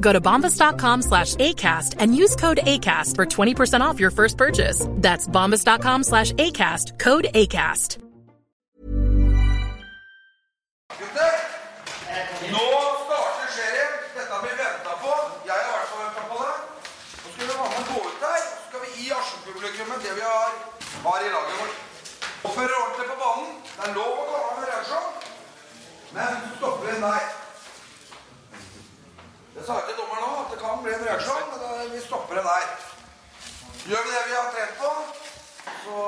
Go to bombas.com slash ACAST and use code ACAST for 20% off your first purchase. That's bombas.com slash ACAST, code ACAST. Gutter, nå starter serien. Dette har vi venta på. Jeg har i hvert fall venta på det. Nå skal vi være med gå ut der, så skal vi gi Asken-publikummet det vi har, har i laget vårt. Oppføre ordentlig på banen. Det er lov å komme med reaksjon, men så stopper vi der. Jeg sa til dommeren nå at det kan bli en reaksjon, men det, vi stopper det der. Gjør vi det vi har trent på, så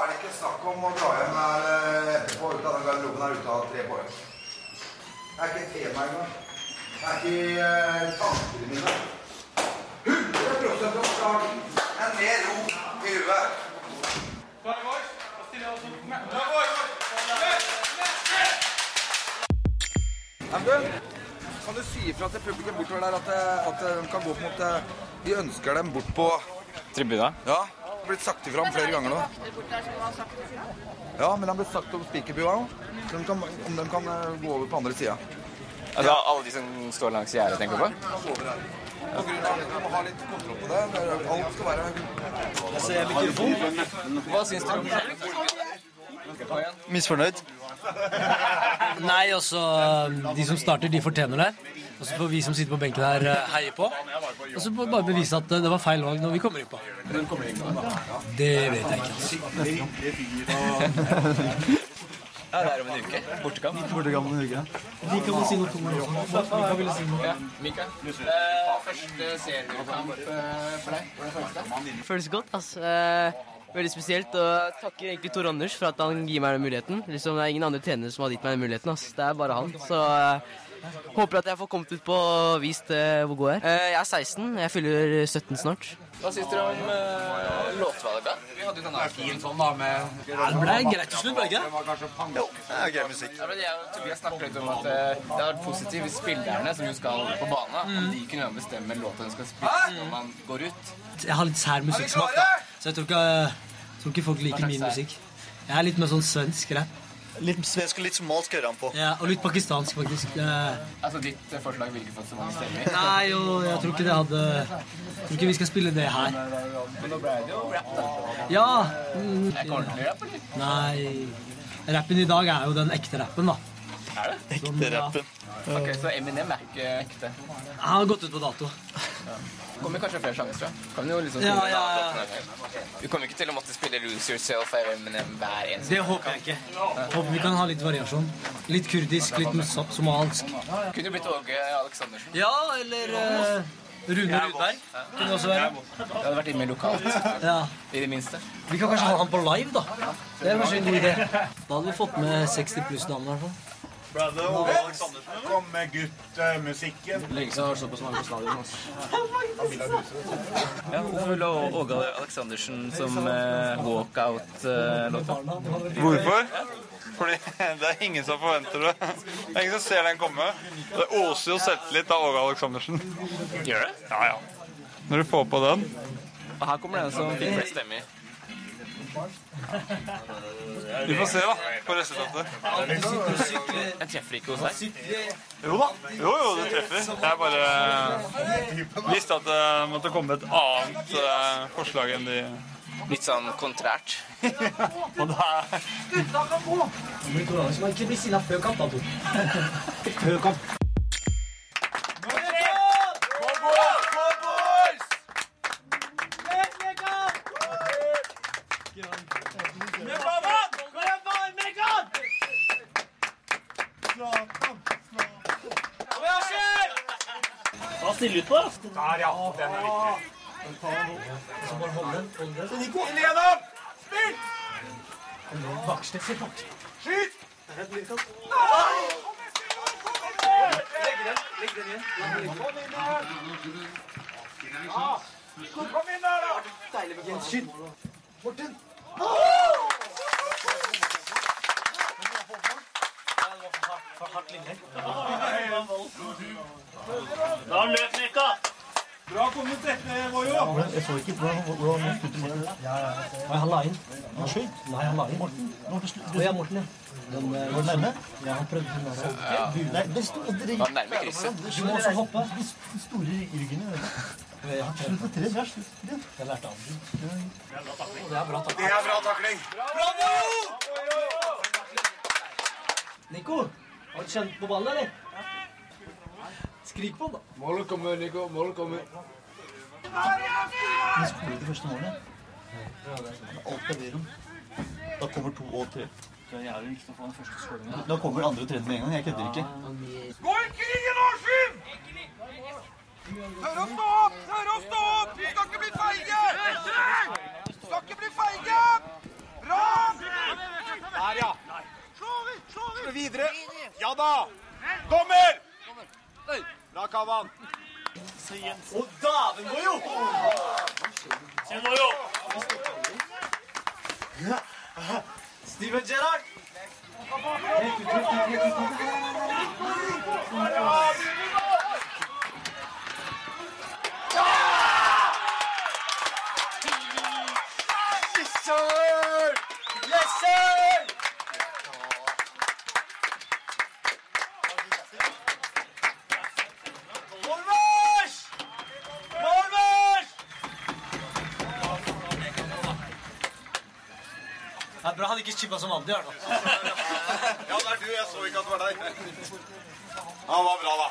er det ikke snakk om å dra hjem her eh, etterpå ut av den garderoben her ute av tre poeng. Det er ikke et tema engang. Det er ikke uh, tankene mine. Ifra til publikum bortover der at, eh, at de kan gå på en måte Vi ønsker dem bort på Tribuna? Ja. Det har blitt sagt ifra om flere ganger nå. Ja, men det har blitt sagt om spikerbua òg. Om de kan eh, gå over på andre sida. Altså, alle de som står langs gjerdet, tenker du på? På grunn av at Vi har litt kontroll på det. Alt skal være Hva syns du? Misfornøyd? Nei, også De som starter, de fortjener det. Og så får vi som sitter på benken her, eh, heie på. Og så får vi bare bevise at eh, det var feil valg når vi kommer inn på. Det vet jeg ikke. Ja, det er om en uke. Bortekamp. Bortekamp om en uke. Vi kan si noe om det også. Mika ville si noe. Ja, Mika. Eh, første seriekamp eh, for deg. Hvordan føles det? føles godt. Eh, veldig spesielt. Og takker egentlig Tor Anders for at han gir meg den muligheten. Liksom, det er ingen andre trenere som har gitt meg den muligheten. ass. Det er bare han. Så håper at jeg får kommet ut på og vist eh, hvor god jeg er. Eh, jeg er 16. Jeg fyller 17 snart. Hva syns dere om uh, låtvalget? Vi hadde jo denne fin sånn da med Ja, det ble greit til slutt, ble det ikke? Jo, det er gøy musikk. Ja, men jeg og Tobias snakket litt om at det hadde vært positivt hvis spillerne som jo skal på banen, mm. de kunne bestemme låta de skal spille når man går ut. Jeg har litt sær musikksmak, da. Så jeg tror ikke, jeg tror ikke folk liker min musikk. Jeg er litt mer sånn svensk rap. Litt svensk og litt somalisk hører han på. Ja, og litt pakistansk, faktisk. Det, Altså, ditt eh, forslag ville ikke fått så mange stemmer. nei, jo, jeg tror ikke det hadde Jeg tror ikke vi skal spille det her. Men nå ble det jo rap, da. Ja. mm, Er ikke ordentlig rap, eller? Nei Rappen i dag er jo den ekte rappen, da. Er det? Ekte rappen. Ok, Så Eminem er ikke ekte. Han har gått ut på dato. Kommer kanskje flere jeg. Kan jo liksom Ja, ja, ja. Du. Kommer ikke til å måtte spille Lose Yourself av Eminem hver eneste Det håper jeg ikke. Håper vi kan ha litt variasjon. Litt kurdisk, litt musa- somalsk. Kunne jo blitt Åge Aleksandersen. Ja, eller uh, Rune Rudberg. Kunne også være. Det hadde vært litt mer lokalt. Ja. I det minste. Vi kan kanskje ha han på live, da. Det er kanskje en god idé. Da hadde vi fått med 60 pluss-damene, i hvert fall. Brother og Aleksandersen. Kom med guttmusikken. Lenge siden jeg har stått på så mange på stadion. Ja, hvorfor ville Åge Aleksandersen som uh, walkout-låta? Hvorfor? Fordi det er ingen som forventer det. Det er ingen som ser den komme. Det oser jo selvtillit av Åge Aleksandersen. Gjør det? Ja, ja. Når du får på den. Og her kommer den som fikk flest stemmer. Vi får se, da, på resultatet. Jeg treffer ikke hos deg? Jo da. Jo, jo, du treffer. Jeg bare visste at det måtte komme et annet eh, forslag enn de Litt sånn kontrært. Og er Så man ikke bli sinna før kamp, da, Tor. Før kamp. Der, ja. Den er viktig. Så bare hold den. Hold den. Inn igjennom! Spill! Bakste, se bak. Skyt! Kom inn der, da! Jens, skyt. Morten. For hardt linje. Da løp Mekka! Bra kommet, dette, Vojo. Jeg så ikke hvordan han skutte målet. Nei, han la inn. Han skjøt. Nei, han la inn. Morten. Morten ja, Morten, ja. Den, eh, Var nærme? ja, han prøvde den der. Nei, det sto det Var nærme krysset. Du må også hoppe. De store ryggene. Ja, Slutt på tre. Vær slutt. Det. Jeg lærte av den. Det er bra takling. Det er bra takling. Nico, har du kjent på ballen, eller? Skrik på den, da. Målet kommer, Nico. Målet kommer. Men skårer det første målet. Alt jeg ber om. Da kommer to og tre. Det er jævlig viktig å få den første skåringen. Da kommer andre og tredje med en gang. Jeg kødder ikke. Gå i krigen, Askim! Tør å stå opp! Tør å stå opp! Du skal ikke bli feige! Du skal ikke bli feige! Bra! Der, ja. Slå videre. Ja da! Bra, Kavan. Å, dæven, går jo! Steven Gerrard. Er bra han ikke chippa som Andy gjør nå. Ja, det er du. Jeg så ikke at det var deg. Han var bra, da.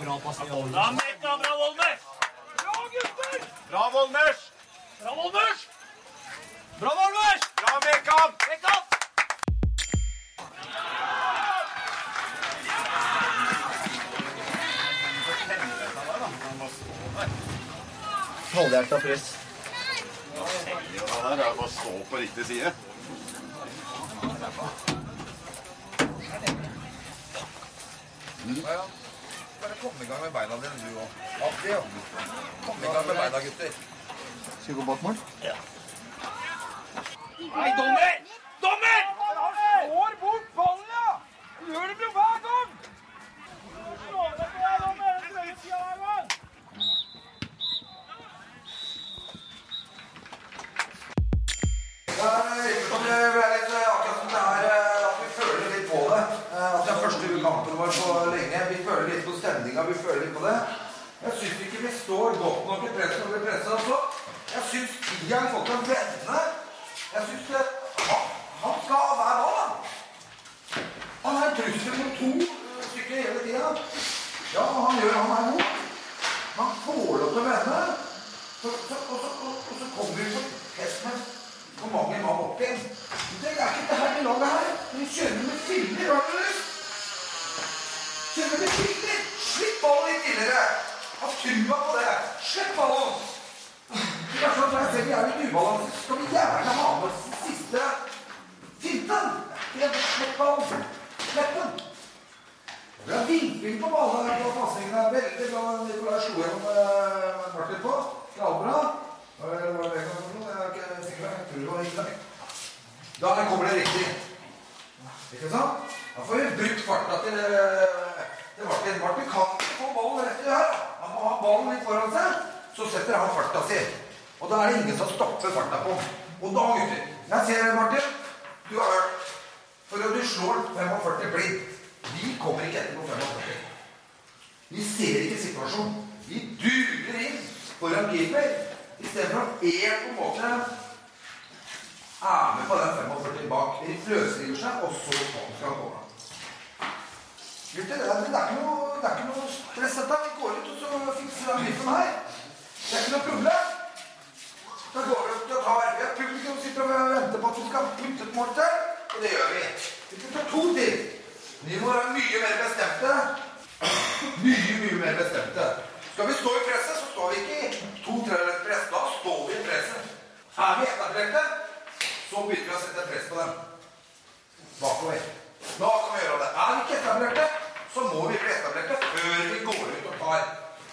Bra pasning. Bra, Mekka. Bra, Volmers. Bra, gutter. Bra, Volmers. Bra, Volmers. Bra, Målvers! Bra, Mekan. Halvhjerta press. Ja, der er det bare å stå på riktig side. Ja, ja. Bare kom i gang med beina dine, du òg. Ja. Kom i gang med beina, gutter. Skal vi gå bak mål? Nei, dommer! Dommer! Han Slår bort ballen, ja! Gjør det bra hver gang! Slår deg på deg, dommer! Det ble litt eh, akkurat som det er eh, at vi føler litt på det. Eh, At det er første kampen vår på lenge. Vi føler litt på stemninga, vi føler litt på det. Jeg syns ikke vi står godt nok i presset når vi. Jeg syns Tian har fått å vende. Jeg syns det han, skal ha hver han. Er en trussel mot to eh, stykker hele tida. Ja, han gjør han er god. Man får lov til å vende. Og så kommer vi på hvor mange var opp igjen. Det er ikke det her med laget her. Vi kjører med filler, har du lyst? Kjører med filler. Slipp ballen litt tidligere. Ha trua på det. Slipp ballen. Det er sånn at jeg ser vi er litt ubalanse. Skal vi gjerne ha med oss den siste finten? Slipp ballen! Slipp den! Vi har vinkling på ballene på pasningene. Veldig bra. Nicolai slo gjennom eh, Martin på. Det det er ikke Da kommer det riktig. Ikke sant? Da får vi brukt farta til, Det til Martin. Martin kan ikke få ballen rett i her. Han må ha ballen litt foran seg. Så setter han farta si. Og da er det ingen som stopper farta på. Og da, gutter Jeg ser deg, Martin. Du har hørt. For at du slår 45 blindt. Vi kommer ikke etter på 45. Vi ser ikke situasjonen. Vi durer inn foran keeper istedenfor én på en måte er med på den 45 bak. De løsriver seg, og så skal han komme. Gutter, det er, det er ikke noe, det er ikke noe stress dette. Vi går ut og så fikser den biffen her. Det er ikke noe problem. Da går vi ut og tar RP. Publikum sitter og venter på at vi skal putte et mål til, og det gjør vi. Vi tar to til. Vi må være mye mer bestemte. Mye, mye mer bestemte. Skal vi stå i presset, så står vi ikke i to tredjedels press. Da står vi i presset. Er vi etablerte, så begynner vi å sette press på dem. Bakover. Da kan vi gjøre det. Er vi ikke etablerte, så må vi bli etablerte før vi går ut og tar.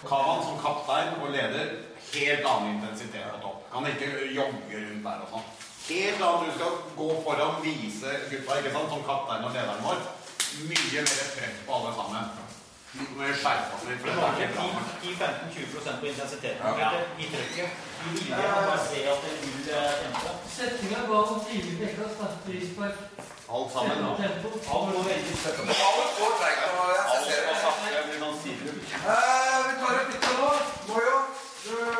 Kavan som kaptein og leder, helt annen intensitet på topp. Kan ikke jogge rundt der og sånn. Helt annet. Du skal gå foran, vise gutta, ikke sant, som kaptein og lederen vår. Mye mer press på alle sammen. Mer skjerpa oss litt. Det det var er ikke ikke 10-15-20% på intensiteten Ja. i trykket. I vilje kan bare se at det null eh. Setninga ga så tidlig dekka frispark. Alt sammen. da. Alt veldig går treigt. og jeg ser det. sånn. Eh, vi tar et bytte nå. Må jo.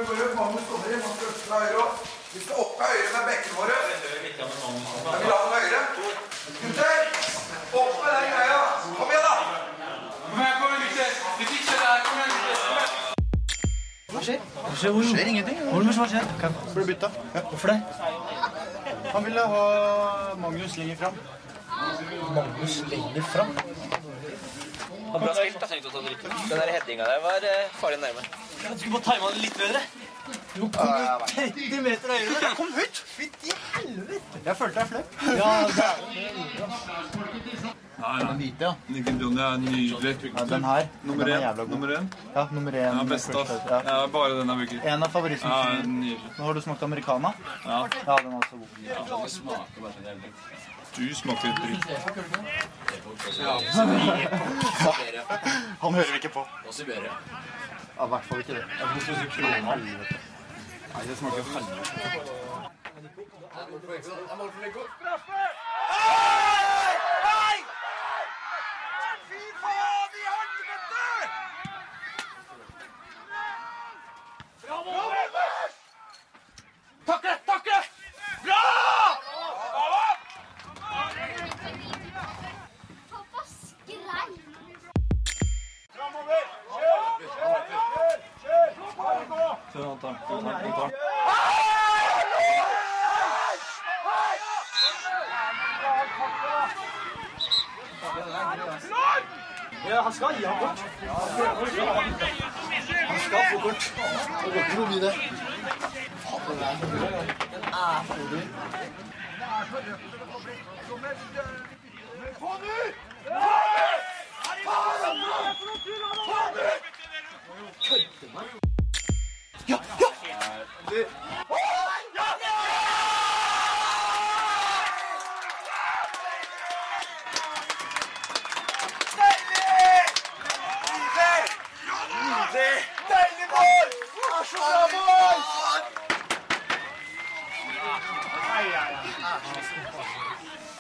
Må jo Magnus kommer inn. Han skal fra høyre. Vi skal opp med høyre med bekkene våre. Om. Jeg vil ha den høyre. Gutter! Opp med den greia. Kom igjen, da. Kom igjen, kom igjen, gutter. Vi fikser det her. Kom igjen, gutter. Hva skjer? Hva skjer? Hvor? skjer ingenting. Hva skjer? Ble bytta. Hvorfor det? Han ville ha Magnus lenger fram. Magnus lenger fram? Bra spilt, da. Den der headinga der var eh, farlig nærme. Du skulle bare tima den litt bedre. Du kom jo 30 meter høyere. Jeg kom høyt. Fytti helvete. Jeg følte jeg fløy. Ja, det er Den hvite, ja. Den er nydelig. ja. Den her. Nummer den er én. jævla god. Nummer én. Ja, nummer én. Ja, best av. Ja. Ja, bare den er bruker. En av favorittene. Ja, nydelig. Nå har du smakt americana? Ja. Ja, den er også god. Ja, den smaker bare Du smaker dritt. Han hører vi ikke på. Og Siberia. Ja, i hvert fall ikke det. Jeg tror du skal klone helvete. Nei, det smaker helvete. Fy faen i helvete! Framover! Takle, takle! Bra! Framover! Kjør! Kjør! Kjør! Kjør! Han tar, han tar. Ja, han skal gi ham kort. Han skal få kort. Han går ikke forbi det. Ja! ut! Deilig mål! er så bra, boys!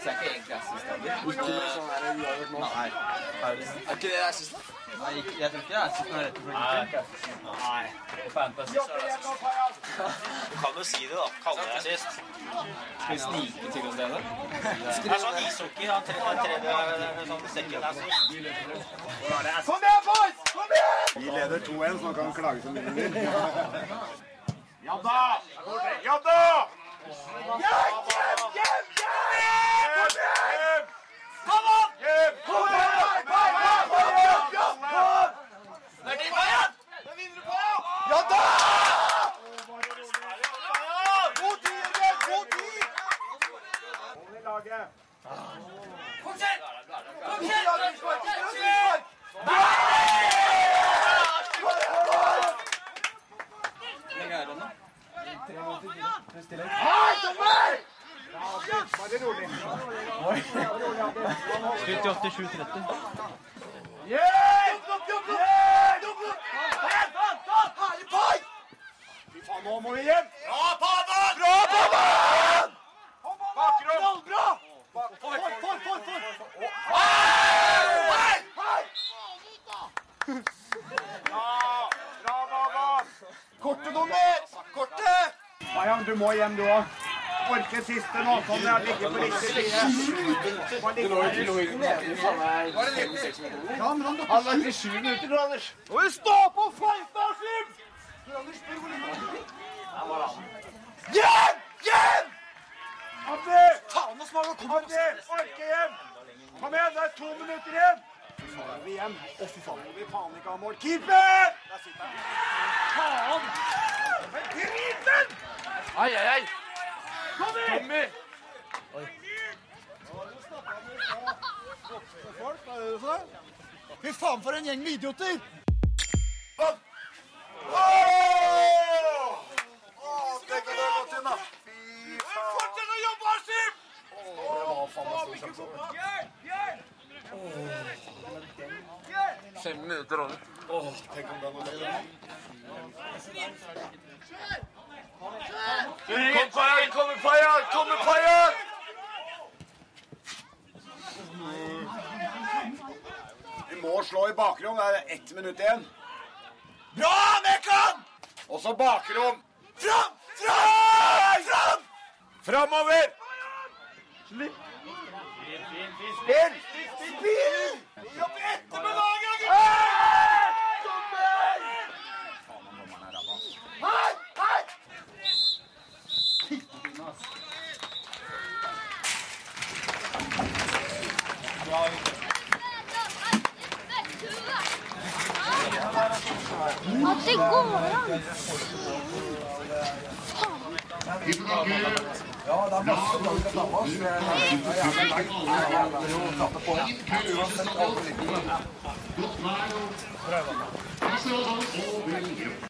Så er ikke egentlig assist-standard. Ikke noe sånn her uavgjort nå. Nei. Er ikke det assist? Nei, jeg tror ikke det er sitt noe rett og slett. Nei. På fantasy så er det assist. Du kan jo si det, da. Kalle det sist. Skal vi snike til oss det? da? Det er sånn ishockey. Han tredje sånn sekken er. Kom igjen, boys! Kom igjen! Vi leder 2-1, så han kan klage så mye han vil. Ja da! Ja da! Hjem, hjem, hjem, hjem! Kom an! Kom igjen! Det er din på! Ja da! God tid, Jørgen! God tid! Hold i laget. Fortsett! Fortsett! Fortsett! Hei, dommer! Bare rolig. Spilt til 87-30. Fy faen, nå må vi hjem! Bra, Pavan! Bra, Pavan! Bakrom! For, for, for, for! Hei! Hei! Bra, bra, Pavan! Kortet, dommer! Kortet! Bayang, du må hjem, du òg. Orker siste nå, sånn jeg ligger på riktig side. Han vært i sju minutter, Anders. Og vi står på fighta, Slim! Hjem! Hjem! Abdi! Faen, nå smaker det Andi, orke hjem! Kom igjen, det er to minutter igjen! Faen, vi hjem? Å, fy faen, må vi faen ikke ha mål. Keeper! Der sitter han. Faen! Men drit den! Ai, ai, ai. Kom igjen! Fy faen, for en gjeng med idioter! Oh! Åh, tenk om det har gått inn, da. Fy faen. Fortsett å jobbe, Askim! Det var faen meg stor sjanse. Fem minutter over. Åh, tenk om det hadde gått inn. Kom, Payan! Kom, Payan! Kom, Payan! Vi må slå i bakrom. Det er ett minutt igjen. Bra, Mekan! Og så bakrom. Fram! Fram! Fram! Framover! Slipp. Spill! Spill! Jobb etter med laget, gutter! Dommer! Faen, han dommeren er ræva. Hei! Hei! At det går an! Ja, det er masse